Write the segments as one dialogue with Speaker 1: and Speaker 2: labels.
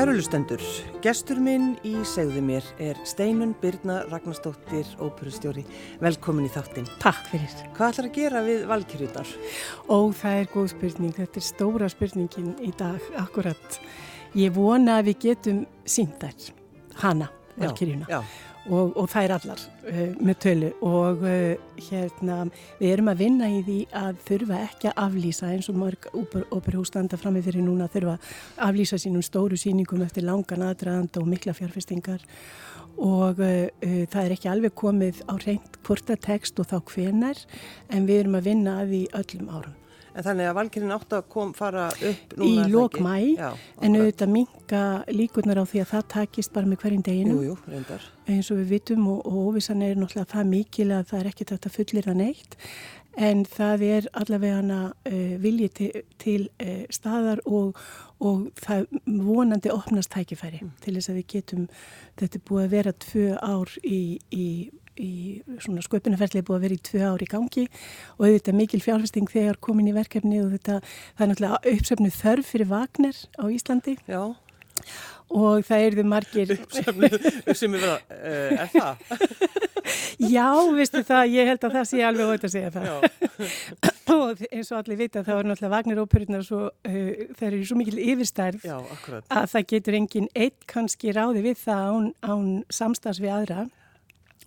Speaker 1: Kærulustendur, gestur minn í segðu mér er Steinun Birna Ragnarstóttir, óperustjóri. Velkomin í þáttinn.
Speaker 2: Takk fyrir.
Speaker 1: Hvað ætlar að gera við valkyrjudar?
Speaker 2: Ó, það er góð spurning. Þetta er stóra spurningin í dag, akkurat. Ég vona að við getum sínt þær, hana, valkyrjuna. Já, já og, og er allar uh, með tölu og uh, hérna við erum að vinna í því að þurfa ekki að aflýsa eins og mörg óperhús standa fram með fyrir núna að þurfa að aflýsa sínum stóru síningum eftir langan aðdraðanda og mikla fjárfestingar og uh, það er ekki alveg komið á reynd hvort að text og þá hvenar en við erum að vinna að því öllum árum.
Speaker 1: En þannig að valkyrinn átt að kom fara upp núna?
Speaker 2: Í lók mæ, en auðvitað minga líkunar á því að það takist bara með hverjum deginu.
Speaker 1: Jú, jú, reyndar.
Speaker 2: Eins og við vitum og, og óvissan er náttúrulega það mikil að það er ekki þetta fullir að neitt. En það er allavega hana uh, viljið til, til uh, staðar og, og það vonandi opnast tækifæri mm. til þess að við getum, þetta er búið að vera tvö ár í, í í svona sköpunarferðli búið að vera í tvö ár í gangi og auðvitað mikil fjárfesting þegar komin í verkefni og þetta, það er náttúrulega uppsefnu þörf fyrir Vagner á Íslandi.
Speaker 1: Já.
Speaker 2: og það erðu margir
Speaker 1: Uppsefnu, sem er það, uh, er það?
Speaker 2: Já, vistu það, ég held að það sé alveg ótt að segja það. Og eins og allir vita þá er náttúrulega Vagner óperunar svo, uh, það eru svo mikil yfirstærð
Speaker 1: Já,
Speaker 2: að það getur engin eitt kannski ráði við það án, án samstags við aðra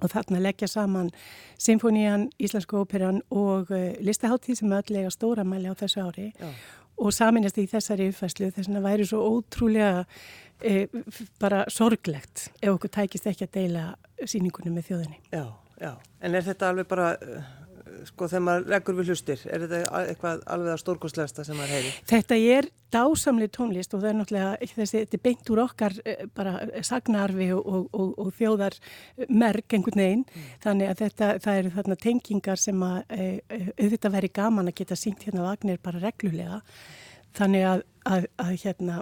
Speaker 2: og þarna leggja saman Sinfonían, Íslensku óperan og uh, listaháttíð sem öll lega stóra mæli á þessu ári Já. og saminast í þessari uppfæslu þess að það væri svo ótrúlega e, bara sorglegt ef okkur tækist ekki að deila síningunum með þjóðinni.
Speaker 1: Já, já, en er þetta alveg bara sko þegar maður leggur við hlustir er þetta eitthvað alveg að stórkostlegasta sem maður heyri?
Speaker 2: Þetta er dásamli tónlist og það er náttúrulega þessi, þetta er beint úr okkar eh, bara sagnarfi og, og, og þjóðar merk einhvern veginn mm. þannig að þetta, það eru þarna tengingar sem að e, auðvitað veri gaman að geta syngt hérna vagnir bara reglulega þannig að, að, að hérna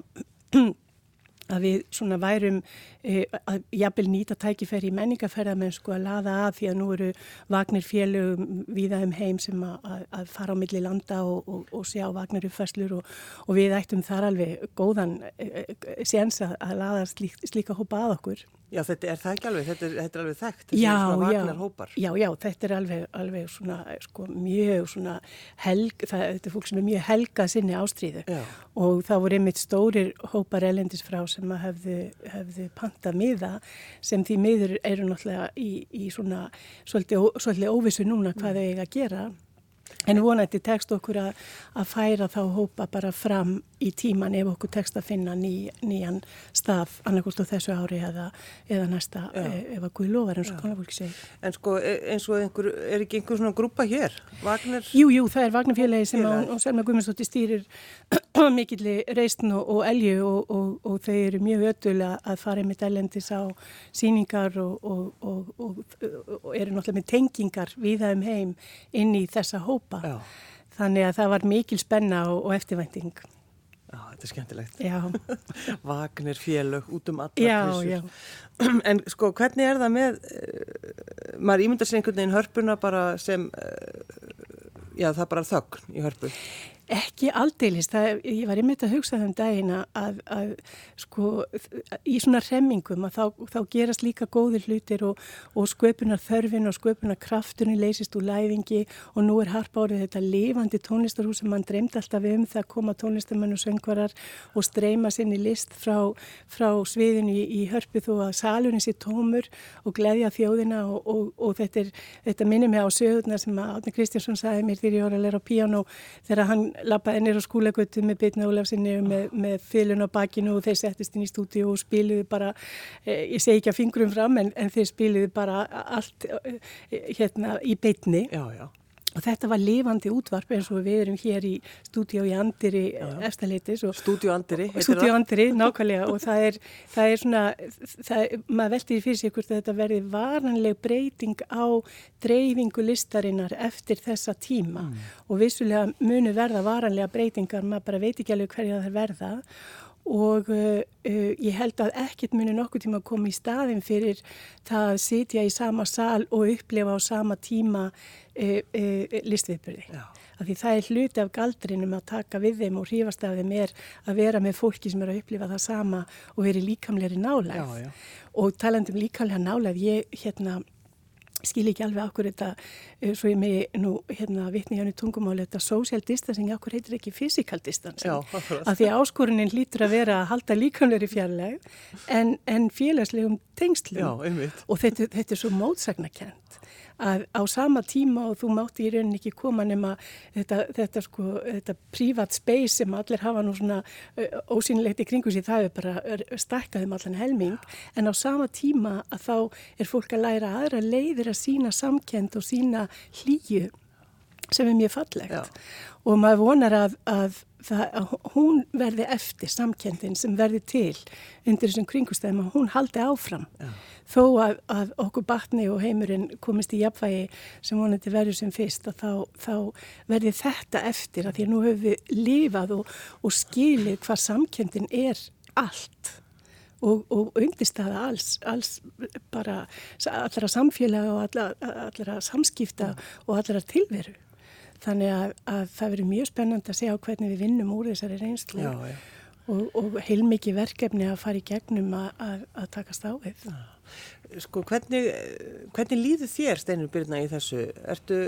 Speaker 2: að við svona værum e, að jafnvel nýta tækifæri í menningaferðamenn sko að laða að því að nú eru vagnir félögum viða um heim sem að, að fara á milli landa og, og, og sjá vagnir uppfæslur og, og við ættum þar alveg góðan e, e, séns að laða slík, slíka hópa að okkur.
Speaker 1: Já, þetta er það ekki alveg, þetta er, þetta er alveg þekkt,
Speaker 2: þetta já, er
Speaker 1: svona
Speaker 2: vagnar
Speaker 1: hópar.
Speaker 2: Já, já, þetta er alveg, alveg svona, sko, mjög svona helg, það, þetta er fólk sem er mjög helgað sinni ástríðu já. og það voru einmitt stórir hópar elendis frá sem að hefðu, hefðu panta miða sem því miður eru náttúrulega í, í svona svolítið, svolítið óvissu núna hvað þau eiga að gera En vonandi tekst okkur að, að færa þá hópa bara fram í tíman ef okkur tekst að finna ný, nýjan stað annarkost á þessu ári eða, eða næsta e, ef að Guði lofar eins og konar fólki segir.
Speaker 1: En sko e, eins og einhver, er ekki einhver svona grúpa hér? Vagnar?
Speaker 2: Jú, jú, það er Vagnarfélagi sem á, og Selma Guðmundsdóttir stýrir mikilli reistn og, og elju og, og, og þau eru mjög ötulega að fara með dælendis á síningar og eru náttúrulega með tengingar við það um heim inn í þessa hópa hópa. Já. Þannig að það var mikil spenna og, og eftirvænting.
Speaker 1: Já, þetta er skemmtilegt.
Speaker 2: Já.
Speaker 1: Vagnir, félög, út um alla
Speaker 2: já, já.
Speaker 1: En sko, hvernig er það með, uh, maður ímyndar sér einhvern veginn hörpuna bara sem, uh, já, það bara þögn í hörpu.
Speaker 2: Ekki aldeilis, það, ég var einmitt að hugsa þenn daginn að, að sko í svona remmingum að þá, þá gerast líka góðir hlutir og, og sköpunar þörfin og sköpunar kraftunni leysist úr læfingi og nú er harpárið þetta lifandi tónlistarhús sem mann dreymt alltaf um það koma tónlistarmenn og söngvarar og streyma sinni list frá, frá sviðinu í, í hörpu þó að salunni sé tómur og gleyðja þjóðina og, og, og þetta, er, þetta minnir mig á sögurnar sem Átni Kristjánsson sagði mér þegar ég var að læra á piano þegar hann lappaði nýra á skúlegötu með bitna Ólafsinni með, með fylun á bakinu og þeir settist inn í stúdíu og spiliði bara, eh, ég segi ekki að fingrum fram en, en þeir spiliði bara allt eh, hérna í bitni.
Speaker 1: Já, já.
Speaker 2: Og þetta var lifandi útvarp eins og við erum hér í stúdíu í Andiri eftirleitis.
Speaker 1: Stúdíu Andiri?
Speaker 2: Stúdíu Andiri, nákvæmlega og það er, það er svona, það, maður veldir fyrir sig hvort þetta verði varanleg breyting á dreifingu listarinnar eftir þessa tíma mm. og vissulega munu verða varanlega breytingar, maður bara veit ekki alveg hverja það verða og uh, uh, ég held að ekkert muni nokkuð tíma að koma í staðin fyrir það að sitja í sama sal og upplefa á sama tíma uh, uh listviðbyrði. það er hluti af galdrinum að taka við þeim og hrífast af þeim er að vera með fólki sem er að upplifa það sama og veri líkamleiri nálæg og talandum líkamlega nálæg ég hérna skil ekki alveg okkur þetta, uh, svo ég með nú hérna vittni hjá henni tungumáli þetta social distancing, okkur heitir ekki physical distancing, Já, af því áskorunin lítur að vera að halda líkamleiri fjarlæg en, en félagslegum tengslum.
Speaker 1: Já,
Speaker 2: og þetta, þetta er svo mótsagnakent að á sama tíma og þú mátti í rauninni ekki koma nema þetta, þetta sko, þetta prívat space sem allir hafa nú svona ósynlegt í kringu sér, það er bara stakkaðum allan helming, en á sama tíma að þá er fólk að læra aðra leiðir að sína samkend og sína hlýju sem er mjög fallegt Já. og maður vonar að, að, það, að hún verði eftir samkendin sem verði til undir þessum kringustæðum að hún haldi áfram. Já. þó að, að okkur batni og heimurinn komist í jafnvægi sem vonandi verður sem fyrst þá, þá verði þetta eftir að því að nú höfum við lífað og, og skilið hvað samkendin er allt og, og undirstaða alls, alls bara allra samfélaga og allra, allra samskipta og allra tilveru Þannig að, að það verður mjög spennand að segja á hvernig við vinnum úr þessari reynslu já, já. og, og heilmikið verkefni að fara í gegnum að, að, að takast á við. Já.
Speaker 1: Sko, hvernig, hvernig líður þér Steinur Byrna í þessu? Ertu,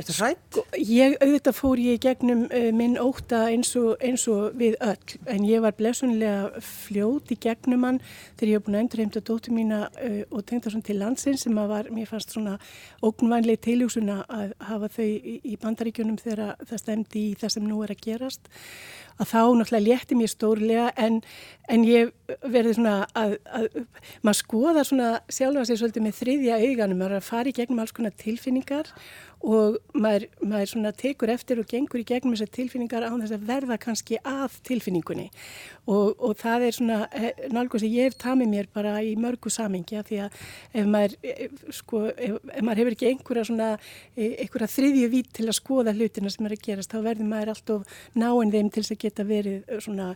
Speaker 1: ertu hrætt? Sko,
Speaker 2: ég auðvitað fór ég gegnum uh, minn óta eins og, eins og við öll en ég var blessunlega fljót í gegnum hann þegar ég hef búin að endur heimta dóttu mína uh, og tengta svona til landsins sem að var, mér fannst svona ógnvænlega tiljósuna að hafa þau í, í bandaríkjunum þegar það stemdi í það sem nú er að gerast að þá náttúrulega létti mér stórlega en, en ég verði svona að, að maður skoða svona sjálfa sig svolítið með þriðja auganum, maður er að fara í gegnum alls konar tilfinningar og maður, maður svona tekur eftir og gengur í gegnum þessar tilfinningar án þess að verða kannski að tilfinningunni og, og það er svona eh, nálgur sem ég hef tamið mér bara í mörgu samingja því að ef maður, eh, sko, ef, ef maður hefur ekki einhverja svona, eh, einhverja þriðju vít til að skoða hlutina sem er að gerast þá verður maður alltaf náinn þeim til þess að geta verið svona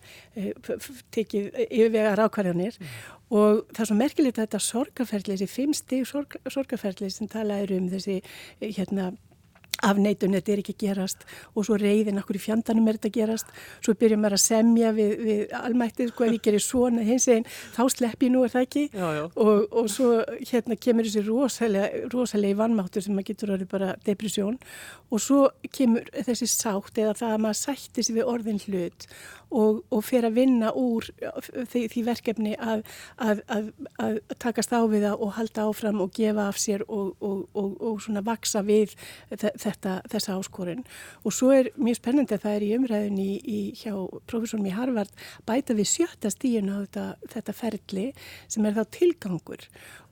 Speaker 2: tekið yfirvegar ákvarðanir mm. Og það er svo merkilegt að þetta sorgaferðli, þessi fimm stig sorg, sorgaferðli sem talaður um þessi hérna afneitun, þetta er ekki gerast og svo reyðin okkur í fjandanum er þetta gerast? Svo byrjum maður að semja við, við almættið, sko ef ég gerir svona hins einn, þá slepp ég nú er það ekki?
Speaker 1: Já, já.
Speaker 2: Og, og svo hérna kemur þessi rosalega, rosalega vannmáttur sem maður getur orðið bara depressjón. Og svo kemur þessi sátt eða það að maður sætti sér við orðin hlut og, og fer að vinna úr því, því verkefni að, að, að, að takast á við það og halda áfram og gefa af sér og, og, og svona vaksa við þetta, þessa áskorun. Og svo er mjög spennandi að það er í umræðin í, í hjá profesorum í Harvard bæta við sjötta stíun á þetta, þetta ferli sem er þá tilgangur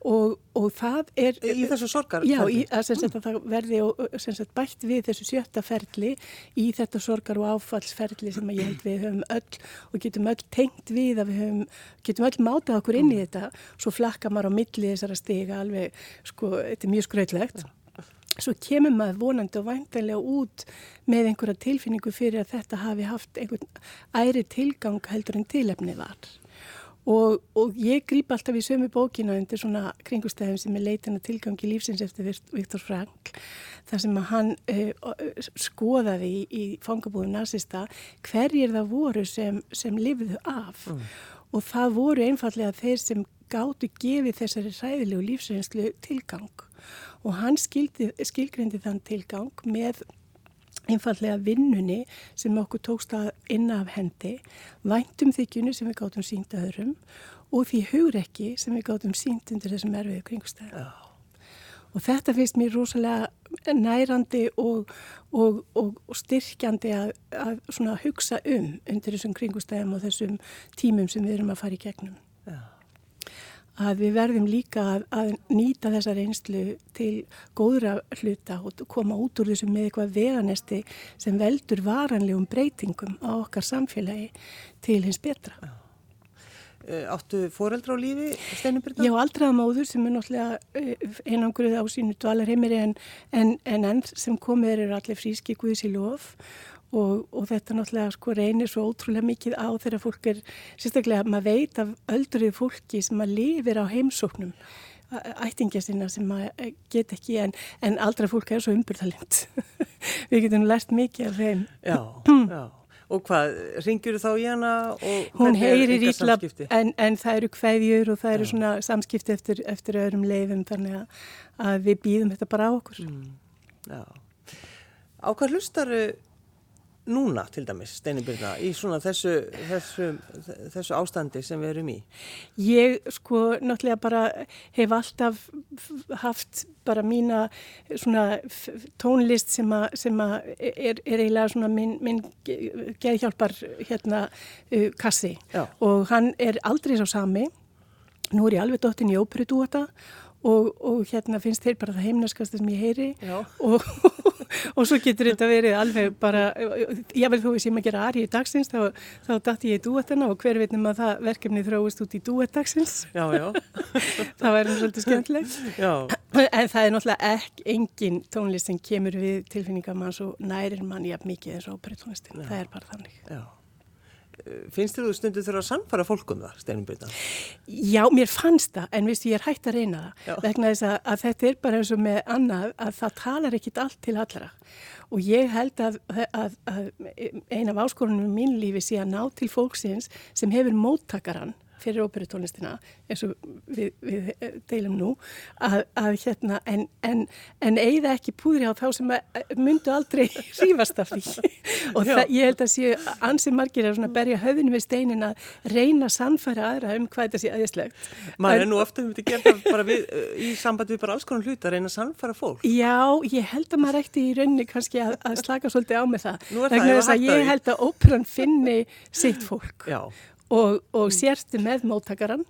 Speaker 2: Og, og það er...
Speaker 1: Í þessu sorgar?
Speaker 2: Já, í, að, sagt, að það verði sagt, bætt við þessu sjötta ferli í þetta sorgar og áfallsferli sem ég held við höfum öll og getum öll tengt við að við höfum, getum öll mátað okkur inn í þetta, svo flakka maður á milli þessara stiga alveg, sko, þetta er mjög skröðlegt. Svo kemur maður vonandi og væntanlega út með einhverja tilfinningu fyrir að þetta hafi haft einhvern æri tilgang heldur en tilefni var. Og, og ég grýp alltaf í sömu bókina undir svona kringustæðum sem er leitin að tilgangi lífsins eftir Viktor Frank þar sem að hann uh, skoðaði í, í fangabúðum nazista hverjir það voru sem, sem lifðu af mm. og það voru einfallega þeir sem gáttu gefið þessari ræðilegu lífsreynslu tilgang og hann skilgrindi þann tilgang með einfallega vinnunni sem okkur tókst að inna af hendi, væntum þykjunu sem við gáttum sínt öðrum og því hugrekki sem við gáttum sínt undir þessum erfiðu kringstæðu. Oh. Og þetta finnst mér rosalega nærandi og, og, og, og styrkjandi að, að hugsa um undir þessum kringustæðum og þessum tímum sem við erum að fara í gegnum. Oh að við verðum líka að, að nýta þessa reynslu til góðra hluta og koma út úr þessu með eitthvað veganesti sem veldur varanlegum breytingum á okkar samfélagi til hins betra. Já.
Speaker 1: Eh, áttu foreldra á lífi, Steinubyrna?
Speaker 2: Já, aldraða móður sem er náttúrulega eh, einangruð á sínu dvalarheimiri en, en, en enn sem komir eru allir fríski guðs í lof Og, og þetta náttúrulega sko reynir svo ótrúlega mikið á þegar fólk er, sérstaklega maður veit af öldrið fólki sem maður lifir á heimsóknum ættingja sinna sem að get ekki en, en aldrei fólk er svo umburðalind við getum lært mikið af þeim
Speaker 1: Já, já Og hvað, ringjur þú þá í hana?
Speaker 2: Hún heyrir ítla en, en það eru kveðjur og það eru svona samskipti eftir, eftir öðrum leifum þannig að, að við býðum þetta bara á okkur. Mm,
Speaker 1: já. Á hvað hlustar núna til dæmis, Steinibyrna, í svona þessu, þessu, þessu ástandi sem við erum í?
Speaker 2: Ég sko náttúrulega bara hef alltaf haft bara mína svona tónlist sem að, sem að er, er eiginlega svona minn, minn geðhjálpar hérna uh, kassi Já. og hann er aldrei svo sami. Nú er ég alveg dottin í óperudúata og, og hérna finnst þeir bara það heimnaskast sem ég heyri. Og, og svo getur þetta verið alveg bara, ég vel þú sem að gera ari í dagsins, þá, þá dætti ég í dúetana og hver veitum að það verkefni þróist út í dúetdagsins það væri svolítið skemmtilegt. En það er náttúrulega ekki engin tónlist sem kemur við tilfinningamann svo nærir mann jafn mikið eins og óperutónlistin, það er bara þannig.
Speaker 1: Já finnst þér þú stundu þurfa að samfara fólkum það, Steinum Byrna?
Speaker 2: Já, mér fannst það, en viðstu, ég er hægt að reyna það, Já. vegna þess að, að þetta er bara eins og með annað, að það talar ekkit allt til allra og ég held að, að, að eina af áskorunum í mín lífi sé að ná til fólksins sem hefur móttakaran fyrir óperutónlistina eins og við, við deilum nú að, að hérna en, en, en eigða ekki púðri á þá sem myndu aldrei rífast af því og það, ég held að séu ansið margir að berja höfðinu við steinin að reyna að sannfæra aðra um hvað þetta sé aðeinslegt.
Speaker 1: Er nú ofta um þetta gert bara við, í samband við bara alls konar hlut að reyna að sannfæra fólk.
Speaker 2: Já, ég held að maður ekti í rauninni kannski að, að slaka svolítið á með það. það ég held að óperan finni sitt fólk. Já og, og mm. sérstu með móttakaran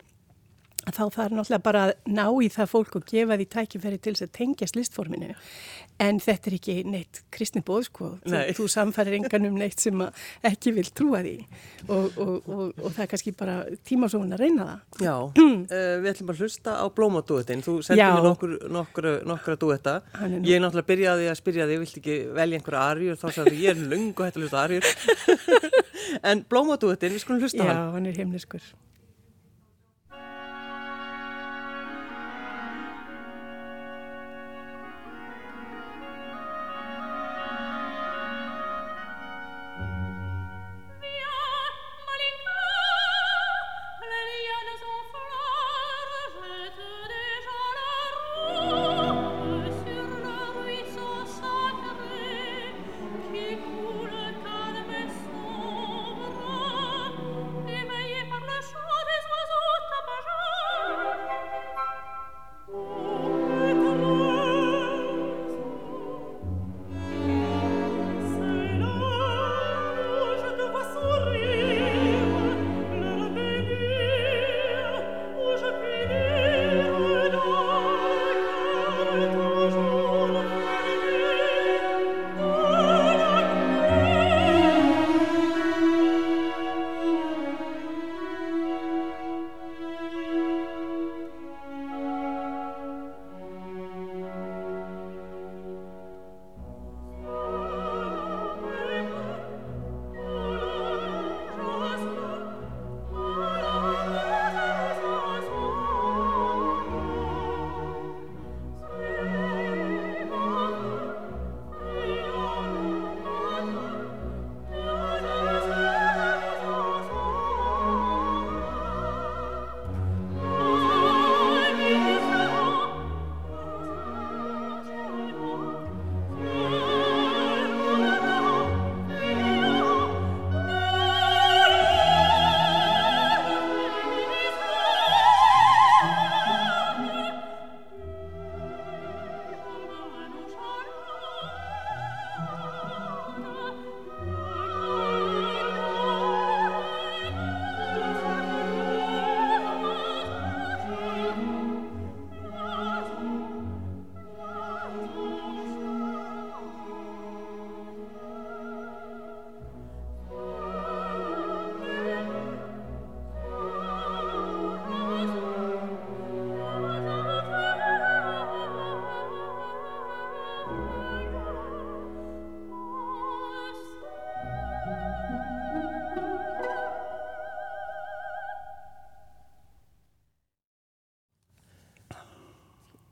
Speaker 2: þá þarf náttúrulega bara að ná í það fólk og gefa því tækifæri til þess að tengjast listforminu. En þetta er ekki neitt kristni bóð sko. Þú, þú samfærir engan um neitt sem ekki vil trúa því. Og, og, og, og það er kannski bara tímasóðun að reyna það.
Speaker 1: Já, uh, við ætlum að hlusta á blómadúetin þú sendið mér nokkur, nokkur, nokkur að dúeta ég er náttúrulega byrjaði að spyrja þig vilt ekki velja einhverja arjur? Þá sagði ég er lung og hætti að hlusta arjur. En blómadúetin, við skulum hlusta
Speaker 2: Já, hann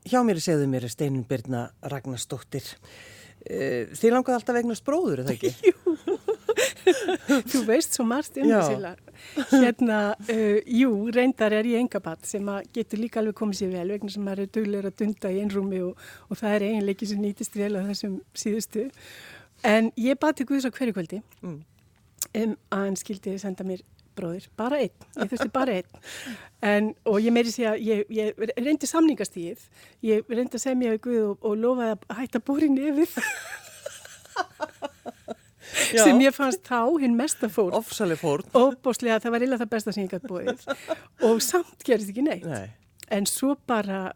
Speaker 1: hjá mér segðu mér Steinun Birna Ragnarstóttir. Eh, þið langaði alltaf vegnast bróður, er það ekki?
Speaker 2: Jú, þú veist svo margt um þessi Hérna, uh, jú, reyndar er ég engabatt sem getur líka alveg komið sér vel vegna sem maður er duglegur að dunda í einrúmi og, og það er eiginleiki sem nýtist vel á þessum síðustu. En ég bati Guðs á hverju kvöldi mm. um að hann skildi senda mér bróðir, bara einn, ég þurfti bara einn. En, og ég meiri að ég, ég reyndi samningastíð ég reyndi að semja við Guð og, og lofaði að hætta bóri nefið sem ég fannst þá hinn mesta fórn.
Speaker 1: Ofsaleg fórn.
Speaker 2: Og bóstlega það var illa það besta sem ég gæti bóðið og samt gerist ekki neitt. Nei. En svo bara,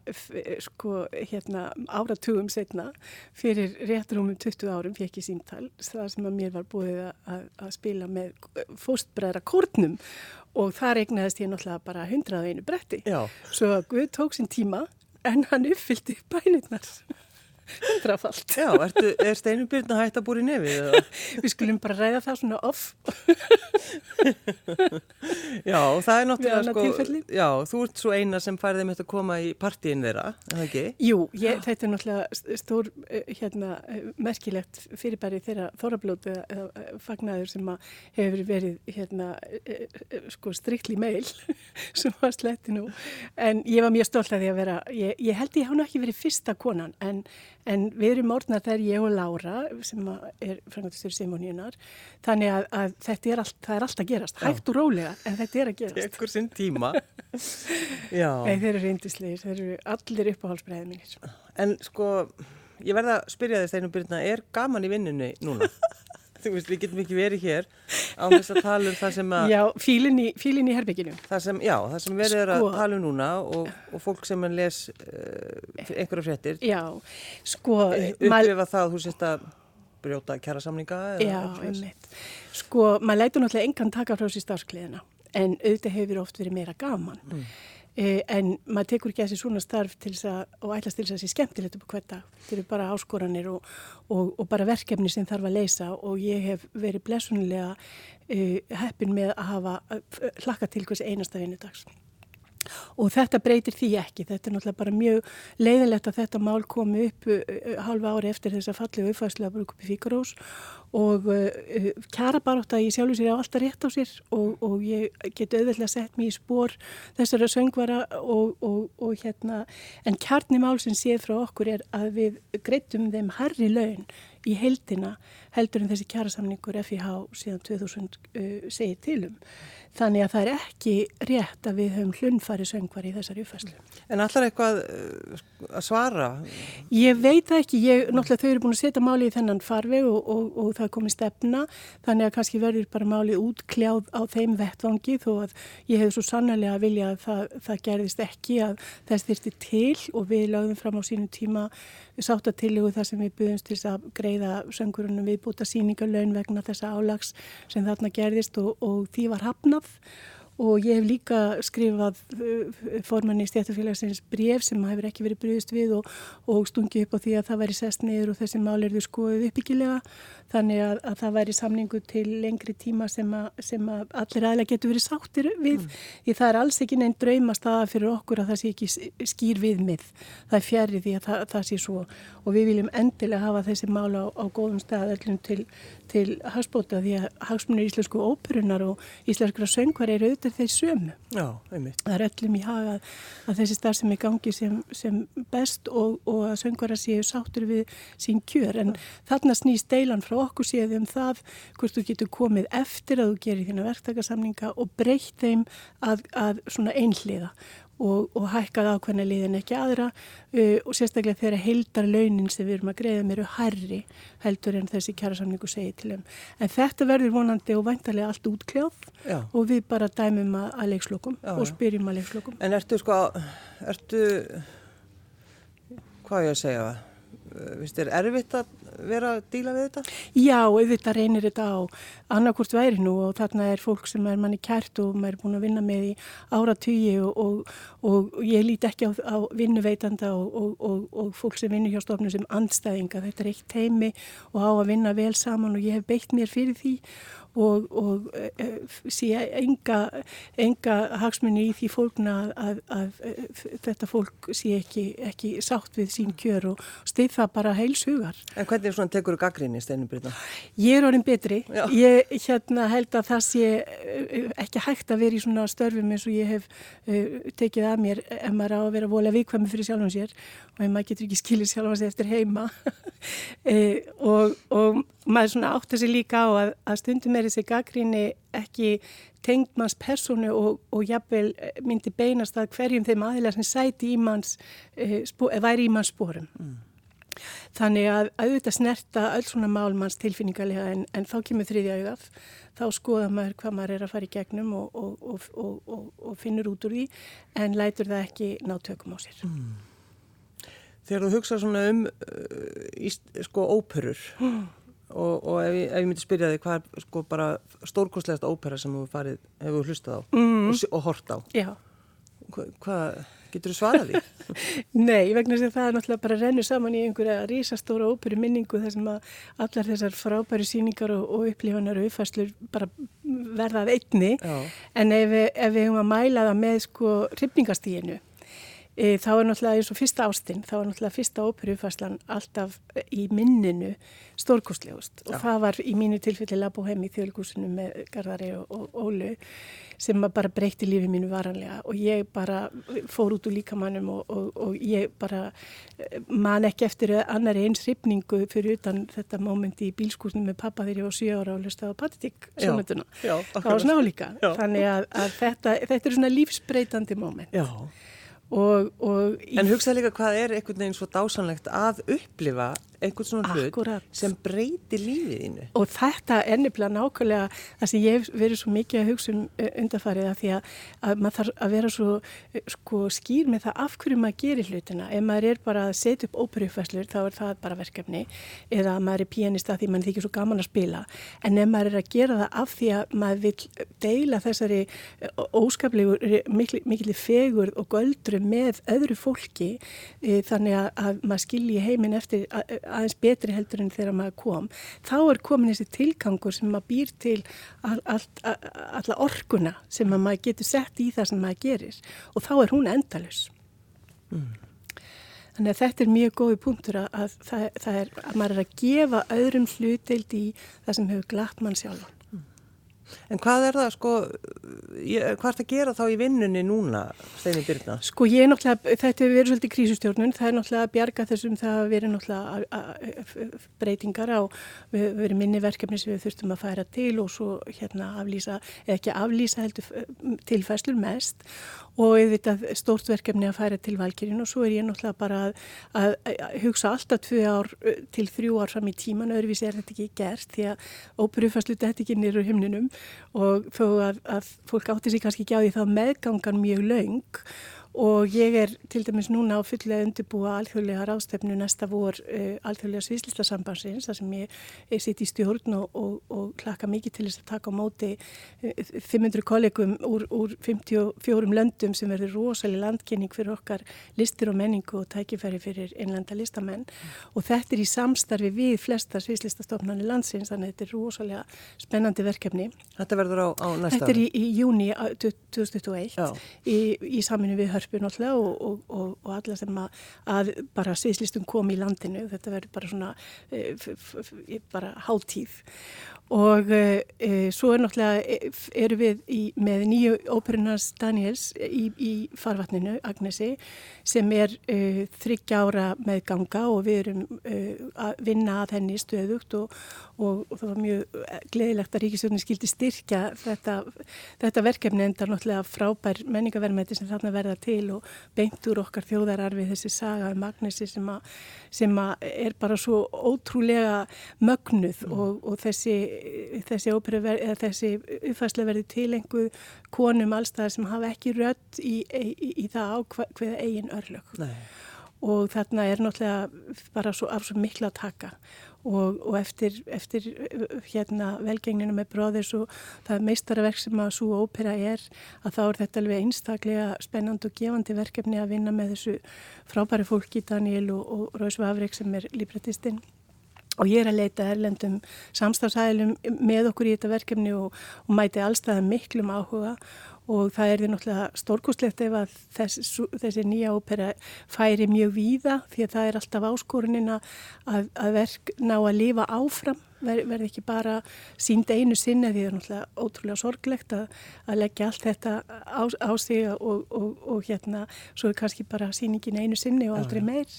Speaker 2: sko, hérna, áratugum setna, fyrir réttrumum 20 árum fekk ég símtal, það sem að mér var búið að, að spila með fóstbræðra kórnum og þar egnaðist ég náttúrulega bara 101 bretti. Já. Svo að Guð tók sín tíma en hann uppfyldi bænirnar. Hundrafalt.
Speaker 1: Já, ertu, er steinubyrna hægt að búri nefið?
Speaker 2: Við skulum bara ræða það svona off.
Speaker 1: já, það er náttúrulega sko, já, þú ert svo eina sem færði með þetta að koma í partíin þeirra, er það ekki?
Speaker 2: Jú, ég, þetta er náttúrulega stór, eh, hérna, eh, merkilegt fyrirbæri þeirra þórablótu eða eh, fagnaður sem hefur verið, hérna, sko, strikli meil sem var sletti nú, en ég var mjög stolt að því að vera, ég, ég held ég hafa náttúrulega verið fyrsta konan, en En við erum orðnað þegar ég og Laura sem er frangatistur Simóníunar þannig að, að þetta er, all, er alltaf gerast, hægt og rólega en þetta er að gerast.
Speaker 1: Ekkur sinn tíma.
Speaker 2: Nei, þeir eru reyndislegir, þeir eru allir uppáhalsbreiðið mínir.
Speaker 1: En sko, ég verða að spyrja þess þegar byrjuna, er gaman í vinnunni núna? Þú veist, við getum ekki verið hér á þess að tala um það sem að...
Speaker 2: Já, fílin í, fílin í herbygginu.
Speaker 1: Sem, já, það sem verið er að sko- tala um núna og, og fólk sem að les uh, einhverju fréttir.
Speaker 2: Já, sko...
Speaker 1: Eh, Upplifa það að þú sést að brjóta kjæra samninga?
Speaker 2: Já, einmitt. Sko, maður lætur náttúrulega engan taka frá sér starfskliðina en auðvitað hefur oft verið meira gaman. Mm. Eh, en maður tekur ekki að þessi svona starf til þess að, og ætlas til þess að það sé skemmtilegt upp á hvert dag. Þetta eru bara áskoranir og, og, og bara verkefni sem þarf að leysa og ég hef verið blessunlega uh, heppin með að hafa hlakka til hvers einasta vinnudags. Og þetta breytir því ekki, þetta er náttúrulega bara mjög leiðilegt að þetta mál komi upp uh, halva ári eftir þess að fallið að bruka upp í Fíkarós og uh, kjara bara átt að ég sjálfur sér á alltaf rétt á sér og, og ég get auðvitað sett mér í spór þessara söngvara og, og, og hérna, en kjarnimál sem séð frá okkur er að við greitum þeim harri laun í heldina heldur en þessi kjærasamningur FIH síðan 2000 uh, segir tilum. Þannig að það er ekki rétt að við höfum hlunfari söngvar í þessari uppfæslu.
Speaker 1: En allar eitthvað uh, að svara?
Speaker 2: Ég veit ekki, ég, náttúrulega þau eru búin að setja máli í þennan farveg og, og, og það komið stefna, þannig að kannski verður bara málið útkljáð á þeim vettvangi þó að ég hef svo sannlega að vilja að það, það gerðist ekki að þess þyrsti til. Og við lagðum fram á sínum tíma sáttatillugu þar sem við buðumst til að greiða söngurunum viðbúta síningalögn vegna þessa álags sem þarna gerðist. Og, og því var hafnað og ég hef líka skrifað uh, formanni stjættafélagsins bref sem hefur ekki verið bröðist við og, og stungið upp á því að það væri sest niður og þessi mál er þau skoðuð uppbyggilega þannig að, að það væri samningu til lengri tíma sem að, sem að allir aðlega getur verið sáttir við mm. því það er alls ekki neinn draumast aða fyrir okkur að það sé ekki skýr viðmið það er fjarið því að það, það sé svo og við viljum endilega hafa þessi mál á, á góðum stað öllum til, til hagspóta því að hagsmunir íslensku óperunar og íslenskra söngvar eru auðvitað þeir sömu.
Speaker 1: Já.
Speaker 2: Það er öllum í haga að þessi starf sem er gangi sem, sem best og, og að söngvara séu sáttur við sín kjör en þarna snýst deilan frá okkur séu um það hvort þú getur komið eftir að þú gerir þína verktakasamninga og breytt þeim að, að svona einhliða og, og hækkað ákveðna liðin ekki aðra uh, og sérstaklega þegar heildar launin sem við erum að greiða mér eru herri heldur en þessi kjærasamningu segir til um. En þetta verður vonandi og væntalega allt útkljáð já. og við bara dæmum að, að leikslokum já, og spyrjum að leikslokum.
Speaker 1: En ertu sko, ertu, hvað er ég að segja það? Vist, er erfitt að vera að díla við þetta?
Speaker 2: Já, auðvitað reynir þetta á annarkort væri nú og þarna er fólk sem er manni kært og maður er búin að vinna með í áratugji og, og, og ég líti ekki á, á vinnuveitanda og, og fólk sem vinnur hjá stofnum sem andstæðinga. Þetta er eitt teimi og á að vinna vel saman og ég hef beitt mér fyrir því og, og e, sé enga, enga hagsmunni í því fólkna að, að, að þetta fólk sé ekki, ekki sátt við sín kjör og stið það bara heils hugar.
Speaker 1: En hvernig svona tekur þú gaggrinni steinubyrna?
Speaker 2: Ég er orðin betri. Já. Ég hérna, held að það sé ekki hægt að vera í svona störfum eins og ég hef uh, tekið að mér ef maður á að vera volið vikvæmi fyrir sjálfum sér og ef maður getur ekki skilið sjálfum sér eftir heima e, og, og maður svona átt að sé líka á að, að stundum er þessi gaggrinni ekki tengd manns personu og, og jafnvel myndi beinast að hverjum þeim aðilar sem sæti í manns, e, spó, væri í manns spórum. Mm. Þannig að auðvitað snerta öll svona málmanns tilfinningarlega en, en þá kemur þriðja auðaf. Þá skoða maður hvað maður er að fara í gegnum og, og, og, og finnur út úr því en lætur það ekki ná tökum á sér. Mm.
Speaker 1: Þegar þú hugsa svona um uh, sko óperur mm. Og ef ég, ef ég myndi spyrja þig hvað er sko bara stórkostlegast ópera sem þú farið, hefur hlustað á mm. og hort á.
Speaker 2: Já.
Speaker 1: Hva, hvað Getur þú svarað því?
Speaker 2: Nei, vegna sem það er náttúrulega bara rennu saman í einhverja rísastóra óperu minningu þar sem að allar þessar frábæri síningar og, og upplifanar og uppfæslur bara verðað einni. Já. En ef ef við höfum að mæla það með sko hrifningastíginu E, þá er náttúrulega eins og fyrsta ástinn, þá er náttúrulega fyrsta óperufæslan alltaf í minninu stórkostlegust og það var í mínu tilfelli Labohem í þjölgúsinu með Garðari og, og Ólu sem bara breytti lífið mínu varanlega og ég bara fór út úr líkamannum og, og, og ég bara e, man ekki eftir annari eins ripningu fyrir utan þetta mómenti í bílskúsinu með pappa þegar ég var 7 ára og lustaði á patetík sjónutuna. Það var snáleika. Þannig að, að þetta, þetta er svona lífsbreytandi móment.
Speaker 1: Já.
Speaker 2: Og, og
Speaker 1: en hugsaði líka hvað er einhvern veginn svo dásanlegt að upplifa einhvern svona
Speaker 2: Akkurat.
Speaker 1: hlut sem breyti lífið innu.
Speaker 2: Og þetta er nefnilega nákvæmlega það sem ég hef verið svo mikið að hugsa um eh, undarfarið að því að, að maður þarf að vera svo eh, sko, skýr með það af hverju maður gerir hlutina. Ef maður er bara að setja upp óperufæslur þá er það bara verkefni eða maður er pianista því maður þykir svo gaman að spila. En ef maður er að gera það af því að maður vil deila þessari eh, óskaplegur mikil, mikil fegur og göldru með öðru fólki þannig að, að maður skilji heiminn eftir aðeins betri heldur en þegar maður kom þá er komin þessi tilgangur sem maður býr til all, all, alla orkuna sem maður getur sett í það sem maður gerir og þá er hún endalus mm. þannig að þetta er mjög góði punktur að, að það, það er að maður er að gefa öðrum hlutild í það sem hefur glatt mann sjálf
Speaker 1: En hvað er það, sko, ég, hvað er það að gera þá í vinnunni núna, Steini Byrna?
Speaker 2: Sko ég er náttúrulega, þetta hefur verið svolítið krísustjórnun, það er náttúrulega að bjarga þessum, það hefur verið náttúrulega breytingar á, við hefur verið minni verkefni sem við þurftum að færa til og svo hérna aflýsa, eða ekki aflýsa heldur tilfæslur mest. Og auðvitað stórt verkefni að færa til valkyrinn og svo er ég náttúrulega bara að, að, að hugsa alltaf tvö ár til þrjú ár fram í tíman, öðruvísi er þetta ekki gert því að óperufæslu þetta ekki nýru himninum og þó að, að fólk átti sig kannski ekki á því þá meðgangan mjög laung og ég er til dæmis núna á fullega undirbúa alþjóðlega rástefnu næsta vor uh, alþjóðlega sviðslistasambansins þar sem ég, ég sitt í stjórn og, og, og klaka mikið til þess að taka á móti uh, 500 kollegum úr, úr 54 löndum sem verður rosalega landkynning fyrir okkar listir og menningu og tækifæri fyrir einlanda listamenn mm. og þetta er í samstarfi við flesta sviðslistastofnarnir landsins þannig að þetta er rosalega spennandi verkefni.
Speaker 1: Þetta verður á, á næsta?
Speaker 2: Þetta er í, í júni 2021 í, í saminu við hörpu náttúrulega og, og, og, alla sem að, að bara sviðslistum kom í landinu, þetta verður bara svona e, bara háltíð og e, e, svo er náttúrulega e, eru við í, með nýju óperunars Daniels í, í farvatninu, Agnesi sem er e, þryggja ára með ganga og við erum e, að vinna að henni stöðugt og það var mjög gleðilegt að Ríkisjónin skildi styrkja þetta, þetta verkefni endar náttúrulega frábær menningaverðmætti sem þarna verða til og beint úr okkar þjóðararfi þessi saga um Magnesi sem, a, sem a er bara svo ótrúlega mögnuð mm. og, og þessi, þessi, þessi uppfærslega verði tilenguð konum allstæðar sem hafa ekki rött í, í, í, það á hvaða eigin örlög.
Speaker 1: Nei.
Speaker 2: Og þarna er náttúrulega bara svo, af svo miklu að taka og, og eftir, eftir hérna velgengninu með bróðis og það meistaraverk sem að svo ópera er að þá er þetta alveg einstaklega spennand og gefandi verkefni að vinna með þessu frábæri fólki Daniel og, og Róðsva Afreik sem er líbrættistinn og ég er að leita erlendum samstafsæðilum með okkur í þetta verkefni og, og mæti allstæða miklum áhuga. Og það er því náttúrulega stórkúslegt ef að þessi, þessi nýja ópera færi mjög víða því að það er alltaf áskorunin að, að verk ná að lifa áfram ver, verði ekki bara sínd einu sinni því það er náttúrulega ótrúlega sorglegt að, að leggja allt þetta á, á sig og, og, og hérna svo er kannski bara síningin einu sinni og aldrei meir.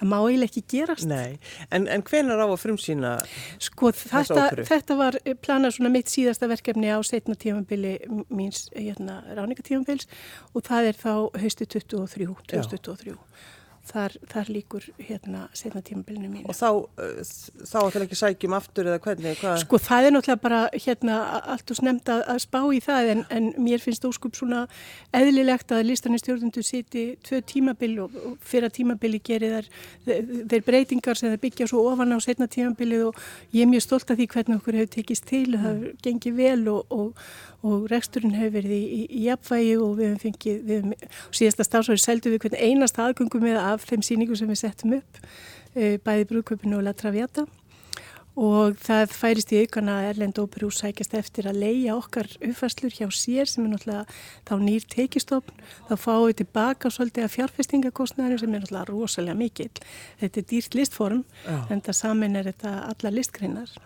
Speaker 2: Það má eiginlega ekki gerast.
Speaker 1: Nei, en, en hvenar á að frumsýna
Speaker 2: sko, þetta, þetta var planað svona mitt síðasta verkefni á setna tímanbili míns hérna, ráningatímanbils og það er þá haustu 23, 2023 þar, þar líkur hérna setna tímabilinu mínu.
Speaker 1: Og þá, uh, þá ætlar ekki sækjum aftur eða hvernig? Hvað?
Speaker 2: Sko það er náttúrulega bara hérna allt og snemt að, að spá í það en, en mér finnst óskup svona eðlilegt að listanistjórnundu siti tvö tímabil og, og fyrra tímabili gerir þær, þeir breytingar sem þeir byggja svo ofan á setna tímabilið og ég er mjög stolt af því hvernig okkur hefur tekist til og það gengir vel og, og, og reksturinn hefur verið í, í, í jafnvægi og við hefum fengið, við hefum, síðasta stafsværi seldu við einast aðgöngum með af þeim síningu sem við settum upp, uh, bæði brúðköpunu og La Traviata og það færist í aukana að Erlend Óperús sækjast eftir að leia okkar uppfæslur hjá sér sem er náttúrulega þá nýr tekistofn, þá fáum við tilbaka svolítið að fjárfestingakostnæðinu sem er náttúrulega rosalega mikill. Þetta er dýrt listform Já. en það samin er þetta alla listgreinar.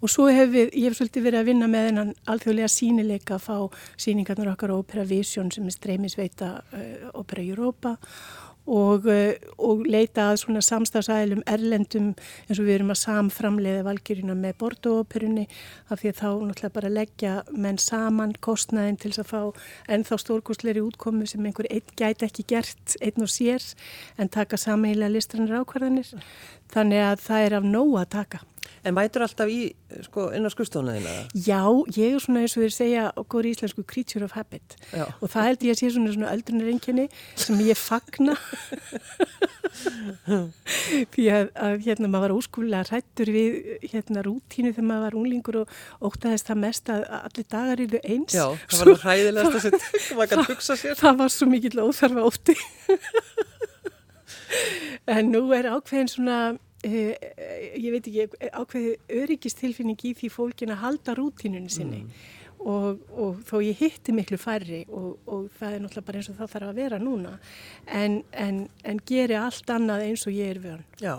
Speaker 2: Og svo hef við, ég hef svolítið verið að vinna með hennan alþjóðlega sínileika að fá síningarnar okkar Opera Vision sem er streymisveita uh, Opera Europa og, uh, og leita að svona samstagsælum erlendum eins og við erum að samframleiða valgjörina með Bordeaux-operunni af því að þá náttúrulega bara leggja menn saman kostnaðin til að fá ennþá stórkostleiri útkomu sem einhver einn gæti ekki gert, einn og sér en taka sammeila listrannar ákvarðanir þannig að það er af nóg að taka.
Speaker 1: En mætur alltaf í, sko, inn á skustofnaðina?
Speaker 2: Já, ég er svona eins og þeir segja okkur í íslensku creature of habit Já. og það held ég að sé svona, svona öldrunar enginni sem ég fagna því að, að hérna maður var óskúlega rættur við hérna rútínu þegar maður var unglingur og ótaðist það mest að allir dagar eru eins.
Speaker 1: Já, það var ræðilegast að maður kannu hugsa sér.
Speaker 2: Það var svo mikill óþarfa ótti. en nú er ákveðin svona Uh, ég veit ekki, ákveði öryggistilfinning í því fólkin að halda rútínunni sinni mm. og, og þó ég hitti miklu færri og, og það er náttúrulega bara eins og það þarf að vera núna en, en, en geri allt annað eins og ég er hann.
Speaker 1: Já,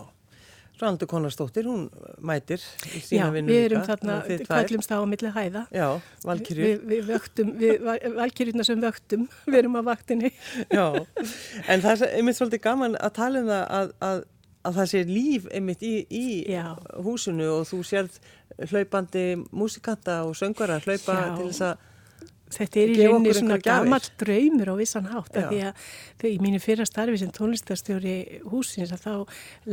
Speaker 1: Ranndur Konarsdóttir, hún mætir í sína vinnu
Speaker 2: líka. Já, við erum þarna, kallumst á að milli hæða.
Speaker 1: Já, valkyrjur.
Speaker 2: Við, við vöktum, við, valkyrjurna sem vöktum, við erum á vaktinni.
Speaker 1: Já, en það er einmitt svolítið gaman að tala um það að, að að það sé líf einmitt í, í húsinu og þú sérð hlaupandi músikanta og söngara hlaupa Já. til þess að
Speaker 2: Þetta er í rauninni svona gammal draumur á vissan hátt því að í mínu fyrra starfi sem tónlistarstjóri húsins að þá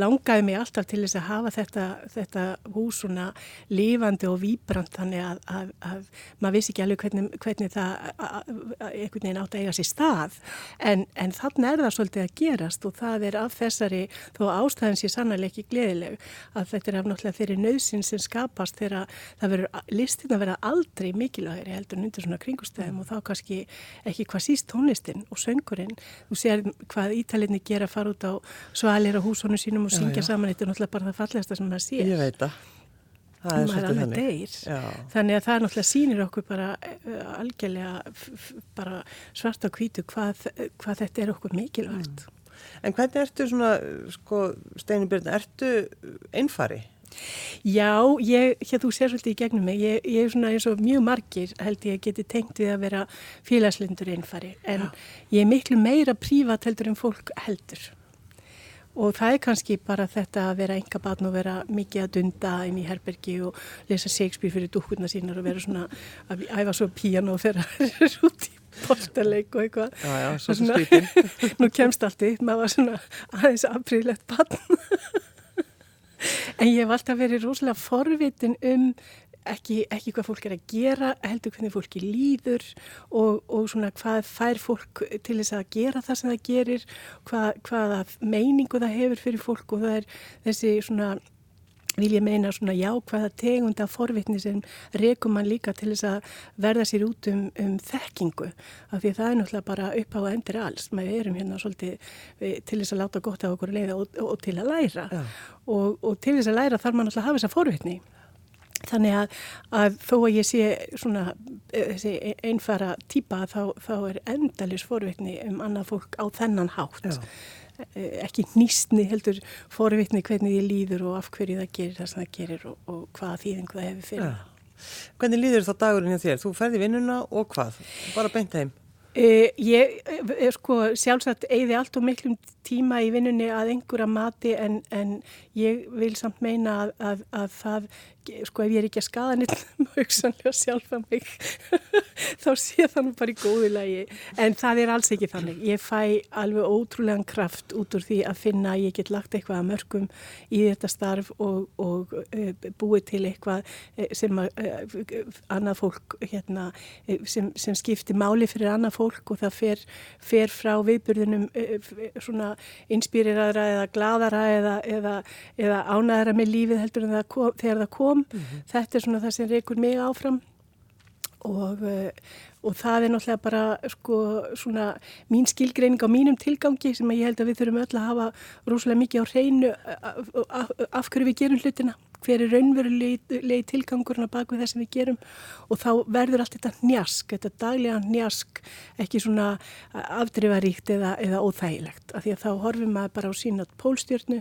Speaker 2: langaði mig alltaf til þess að hafa þetta, þetta hús svona lifandi og výbrant þannig að, að, að maður vissi ekki alveg hvernig, hvernig það einhvern veginn átt að eiga sér stað. En, en þannig er það svolítið að gerast og það er af þessari þó ástæðan sé sannlega ekki gleðileg að þetta er af náttúrulega þeirri nöðsin sem skapast þegar það verður listin að vera aldrei mikilvægri heldur undir svona kringus kringustæðum og þá kannski ekki hvað síst tónlistin og söngurinn. Þú sér hvað ítalinni gera að fara út á svalir á húsónu sínum og syngja já, já. saman. Þetta er náttúrulega bara það fallegasta sem maður sér.
Speaker 1: Ég veit það. Það er svolítið þannig.
Speaker 2: Þannig að það náttúrulega sýnir okkur bara uh, algjörlega bara svart á kvítu hvað, hvað þetta er okkur mikilvægt. Mm.
Speaker 1: En hvernig ertu svona, sko, Steini Björn, ertu einfari?
Speaker 2: Já, ég, hér þú sér svolítið í gegnum mig, ég, ég er svona eins og mjög margir held ég geti tengt við að vera félagslindur einfari en Já. ég er miklu meira prívat heldur en fólk heldur og það er kannski bara þetta að vera enga batn og vera mikið að dunda inn í herbergi og lesa Shakespeare fyrir dúkkurna sínar og vera svona að æfa svo píjan og vera út í portaleik og eitthvað.
Speaker 1: Já, já, svo skvítin.
Speaker 2: Nú kemst allt í, maður var svona aðeins afbríðlegt batn. En ég hef alltaf verið rosalega forvitin um ekki, ekki hvað fólk er að gera, heldur hvernig fólki líður og, og svona hvað fær fólk til þess að gera það sem það gerir, hvað, hvaða meiningu það hefur fyrir fólk og það er þessi svona vil ég meina svona jákvæða tegunda forvitni sem rekum mann líka til þess að verða sér út um, um þekkingu. Af því það er náttúrulega bara upp á endur alls, maður erum hérna svolítið til þess að láta gott af okkur leiða og, og til að læra. Og, og til þess að læra þarf maður náttúrulega að hafa þessa forvitni. Þannig að, að þó að ég sé svona eh, einfara típa þá, þá er endalis forvitni um annað fólk á þennan hátt. Já. Eh, ekki nýstni heldur forvitni hvernig þið líður og af hverju það gerir það sem það gerir og, og hvaða þýðing það hefur fyrir. Ja.
Speaker 1: Hvernig líður þá dagurinn hjá þér? Þú ferði vinnuna og hvað? Bara beint heim?
Speaker 2: Uh, ég er sko sjálfsagt eigði allt og miklum tíma í vinnunni að einhverja mati en, en ég vil samt meina að, að, að það sko ef ég er ekki að skada nýtt mögsanlega sjálfa mig þá sé það nú bara í góði lagi. En það er alls ekki þannig. Ég fæ alveg ótrúlegan kraft út úr því að finna að ég get lagt eitthvað að mörgum í þetta starf og, og uh, búið til eitthvað e, sem að uh, annað fólk hérna, sem, sem skiptir máli fyrir annað fólk og það fer, fer frá viðburðunum uh, svona inspíriraðra eða gladara eða, eða, eða ánæðara með lífið heldur en það kom, þegar það kom kom mm -hmm. þetta er svona það sem reykur mig áfram og, eh, og það er náttúrulega bara sko svona mín skilgreining á mínum tilgangi sem ég held að við þurfum öll að hafa rosalega mikið á hreinu af hverju við gerum hlutina hver er raunverulegi tilgangurinn að baka við það sem við gerum og þá verður allt þetta njask, þetta daglega njask ekki svona afdrifaríkt eða, eða óþægilegt af því að þá horfum maður bara á sínat pólstjörnu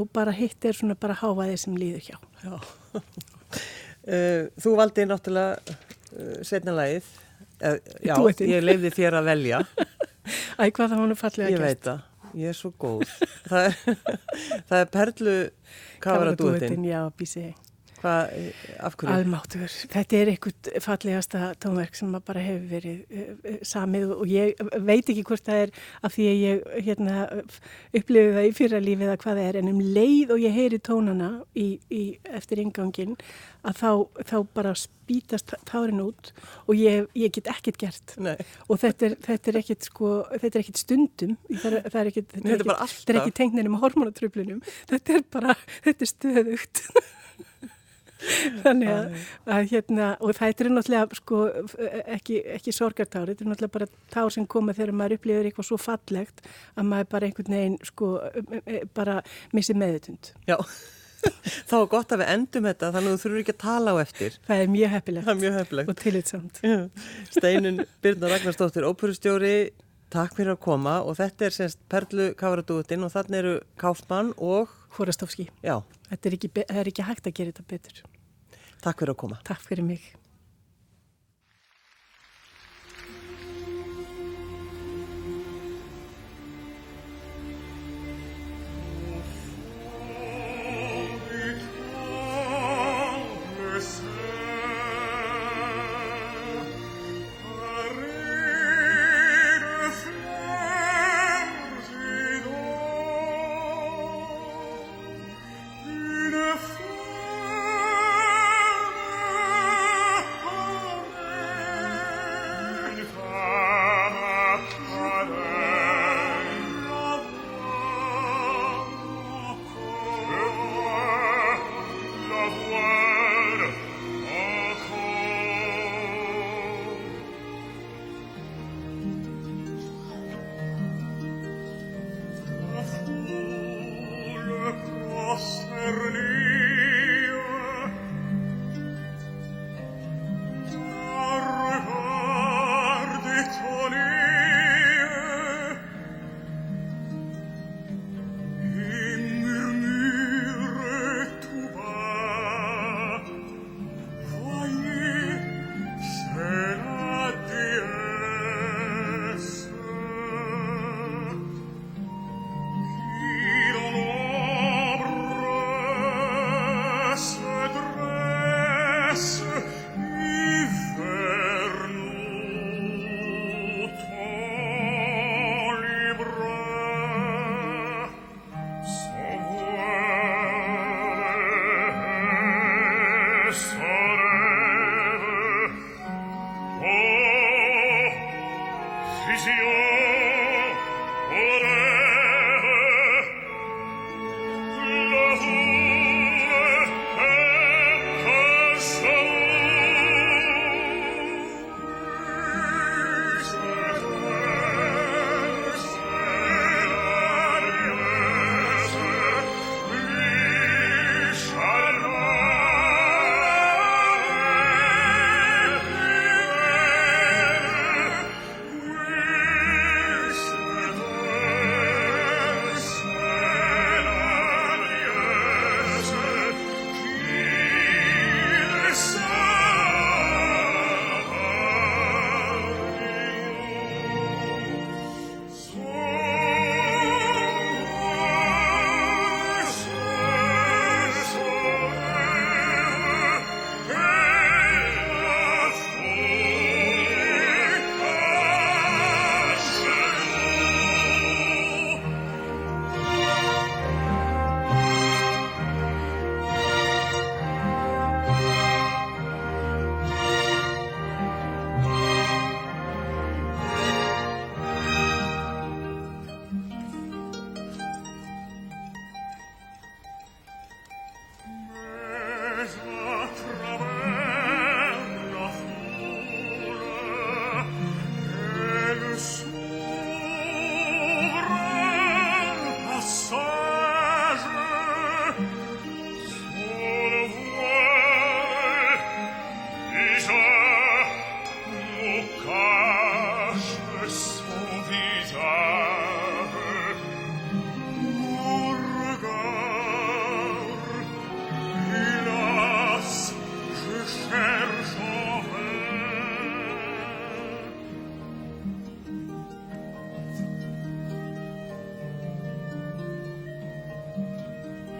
Speaker 2: og bara hitt er svona bara háfaðið sem líður hjá. Já.
Speaker 1: Eh, þú valdi náttúrulega uh, setna lagið. Uh, já, ég leiði þér að velja.
Speaker 2: Æ, hvað það hún er fallið
Speaker 1: að gera? Ég veit það. Ég er svo góð. það, er, það er Perlu Kavaradúetin.
Speaker 2: Já, bísið.
Speaker 1: Hvað, af hverju?
Speaker 2: Almáttur. Þetta er einhvert fallegasta tónverk sem bara hefur verið uh, samið og ég veit ekki hvort það er af því að ég hérna, upplifið það í fyrra lífið að hvað það er en um leið og ég heyri tónana í, í, eftir ingangin að þá, þá bara spítast tárin út og ég, ég get ekkert gert Nei. og þetta er, þetta er ekkert sko, þetta er ekkert stundum það er, það er ekkert, þetta er ekkert tengnir um hormonatröflunum þetta er bara, þetta er stöðugt þannig að, að hérna og það er náttúrulega sko ekki, ekki sorgartár, þetta er náttúrulega bara tár sem koma þegar maður upplifir eitthvað svo fallegt að maður bara einhvern veginn sko bara missi meðutund
Speaker 1: Já Þá er gott að við endum þetta þannig að þú þurfur ekki að tala á eftir.
Speaker 2: Það er mjög heppilegt,
Speaker 1: er mjög heppilegt.
Speaker 2: og tillitsamt.
Speaker 1: Steinin Birna Ragnarstóttir, óperustjóri, takk fyrir að koma og þetta er semst Perlu Káradútin og þannig eru Káfmann og...
Speaker 2: Hórastófski. Já. Þetta er ekki, er ekki hægt að gera þetta betur.
Speaker 1: Takk fyrir að koma.
Speaker 2: Takk fyrir mig.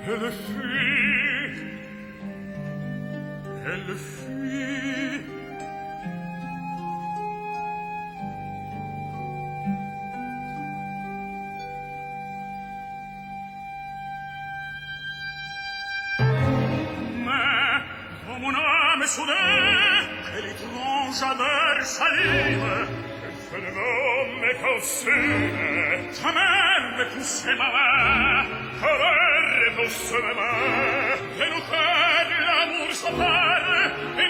Speaker 3: Elle fuit. Elle fuit. Mais quand mon âme est sauvée Elle est étrange à vers salive. Elle non me Jamais me poussez ma main. Corée douce ma main, et nous fait de l'amour sans part, et